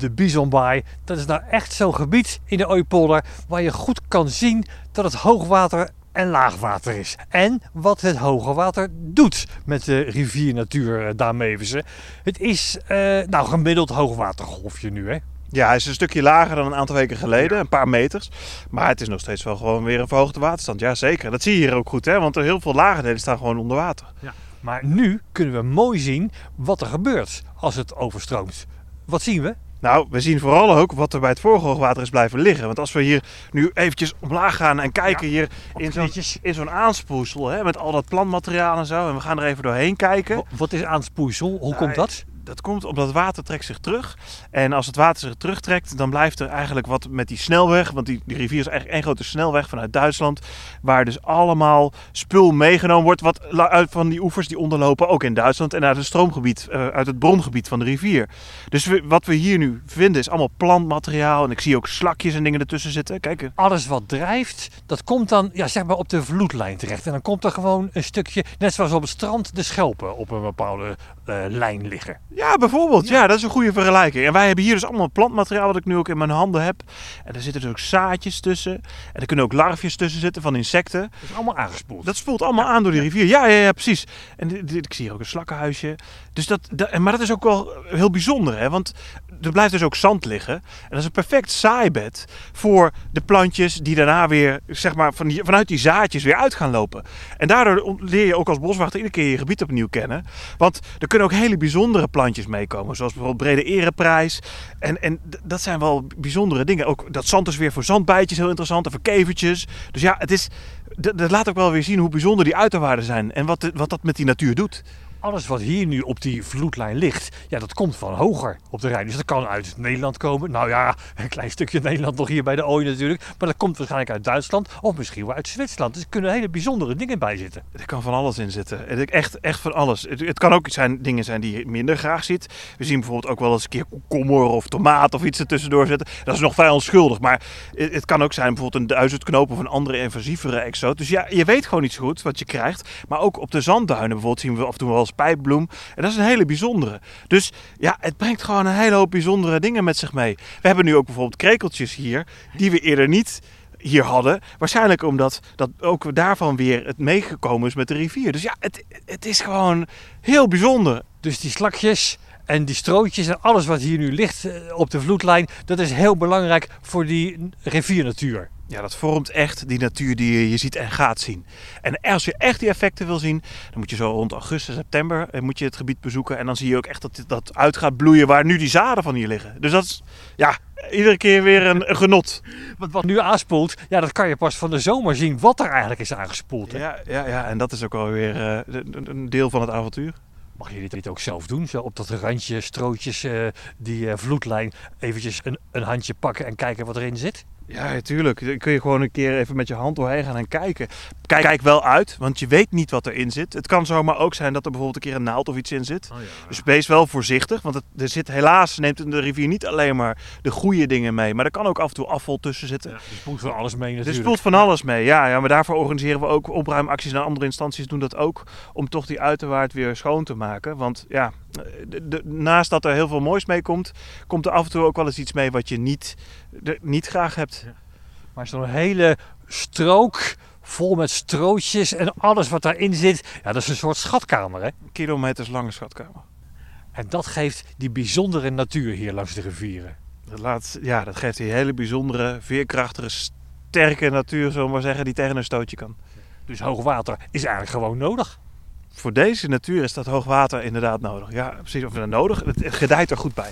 de Bisonbaai. Dat is nou echt zo'n gebied in de Ooipolder waar je goed kan zien dat het hoogwater en laagwater is. En wat het hoge water doet met de riviernatuur uh, Daarmevense. Het is uh, nou gemiddeld hoogwatergolfje nu hè. Ja, hij is een stukje lager dan een aantal weken geleden, een paar meters. Maar het is nog steeds wel gewoon weer een verhoogde waterstand. Ja, zeker. Dat zie je hier ook goed, hè? want er heel veel lage delen staan gewoon onder water. Ja. Maar nu kunnen we mooi zien wat er gebeurt als het overstroomt. Wat zien we? Nou, we zien vooral ook wat er bij het vorige hoogwater is blijven liggen. Want als we hier nu eventjes omlaag gaan en kijken hier in zo'n, in zo'n aanspoelsel... Hè, met al dat plantmateriaal en zo... en we gaan er even doorheen kijken. Wat is aanspoelsel? Hoe komt dat? Dat komt omdat het water trekt zich terug. En als het water zich terugtrekt, dan blijft er eigenlijk wat met die snelweg. Want die, die rivier is eigenlijk één grote snelweg vanuit Duitsland. Waar dus allemaal spul meegenomen wordt. Wat uit van die oevers die onderlopen, ook in Duitsland. En uit het stroomgebied, uh, uit het brongebied van de rivier. Dus wat we hier nu vinden is allemaal plantmateriaal. En ik zie ook slakjes en dingen ertussen zitten. Kijk. Alles wat drijft, dat komt dan ja, zeg maar op de vloedlijn terecht. En dan komt er gewoon een stukje, net zoals op het strand, de schelpen op een bepaalde uh, lijn liggen. Ja, bijvoorbeeld. Ja. dat is een goede vergelijking. En wij hebben hier dus allemaal plantmateriaal wat ik nu ook in mijn handen heb. En er zitten dus ook zaadjes tussen. En er kunnen ook larfjes tussen zitten van insecten. Dat is allemaal aangespoeld. Dat spoelt allemaal aan door die rivier. Ja, ja, ja, precies. En ik zie hier ook een slakkenhuisje. Dus dat, dat, maar dat is ook wel heel bijzonder, hè? Want er blijft dus ook zand liggen. En dat is een perfect zaaibed voor de plantjes die daarna weer, zeg maar, van vanuit die zaadjes weer uit gaan lopen. En daardoor leer je ook als boswachter iedere keer je gebied opnieuw kennen. Want er kunnen ook hele bijzondere plantjes meekomen, zoals bijvoorbeeld Brede Ereprijs. En, en dat zijn wel bijzondere dingen. Ook dat zand is weer voor zandbijtjes heel interessant en voor kevertjes. Dus ja, het is, dat laat ook wel weer zien hoe bijzonder die uiterwaarden zijn en wat, wat dat met die natuur doet alles wat hier nu op die vloedlijn ligt, ja, dat komt van hoger op de Rijn. Dus dat kan uit Nederland komen. Nou ja, een klein stukje Nederland nog hier bij de Ooi natuurlijk. Maar dat komt waarschijnlijk uit Duitsland of misschien wel uit Zwitserland. Dus er kunnen hele bijzondere dingen bij zitten. Er kan van alles in zitten. Echt, echt van alles. Het, het kan ook zijn, dingen zijn die je minder graag ziet. We zien bijvoorbeeld ook wel eens een keer komkommer of tomaat of iets ertussendoor zitten. Dat is nog vrij onschuldig. Maar het, kan ook zijn bijvoorbeeld een duizendknoop of een andere invasievere exoot. Dus ja, je weet gewoon niet zo goed wat je krijgt. Maar ook op de zandduinen bijvoorbeeld zien we af en toe wel eens pijpbloem. En dat is een hele bijzondere. Dus ja, het brengt gewoon een hele hoop bijzondere dingen met zich mee. We hebben nu ook bijvoorbeeld krekeltjes hier, die we eerder niet hier hadden. Waarschijnlijk omdat dat ook daarvan weer het meegekomen is met de rivier. Dus ja, het, het is gewoon heel bijzonder. Dus die slakjes en die strootjes en alles wat hier nu ligt eh, op de vloedlijn, dat is heel belangrijk voor die riviernatuur. Ja, dat vormt echt die natuur die je ziet en gaat zien. En als je echt die effecten wil zien, dan moet je zo rond augustus, september eh, moet je het gebied bezoeken. En dan zie je ook echt dat dat uit gaat bloeien waar nu die zaden van hier liggen. Dus dat is, ja, iedere keer weer een, genot. Want wat nu aanspoelt, ja, dat kan je pas van de zomer zien wat er eigenlijk is aangespoeld. Hè? Ja, ja, ja, en dat is ook alweer uh, een deel van het avontuur. Mag je dit ook zelf doen? Zo op dat randje, strootjes, uh, die uh, vloedlijn, eventjes een, een handje pakken en kijken wat erin zit? Ja, natuurlijk. Dan kun je gewoon een keer even met je hand doorheen gaan en kijken. Kijk, kijk wel uit, want je weet niet wat erin zit. Het kan zomaar ook zijn dat er bijvoorbeeld een keer een naald of iets in zit. Oh, ja. Dus wees wel voorzichtig, want het, er zit helaas neemt de rivier niet alleen maar de goede dingen mee, maar er kan ook af en toe afval tussen zitten. Ja, er spoelt van alles mee natuurlijk. Er spoelt van alles mee, ja, ja. Maar daarvoor organiseren we ook opruimacties en andere instanties doen dat ook om toch die uiterwaard weer schoon te maken. Want ja, de, naast dat er heel veel moois mee komt, komt er af en toe ook wel eens iets mee wat je niet, niet graag hebt. Ja. Maar zo'n hele strook vol met strootjes en alles wat daarin zit, ja, dat is een soort schatkamer, hè? Kilometers lange schatkamer. En dat geeft die bijzondere natuur hier langs de rivieren. Dat, laat, ja, dat geeft die hele bijzondere, veerkrachtige, sterke natuur, zullen we maar zeggen, die tegen een stootje kan. Dus hoogwater is eigenlijk gewoon nodig voor deze natuur is dat hoogwater inderdaad nodig. Ja, precies. Of nodig. Het gedijt er goed bij.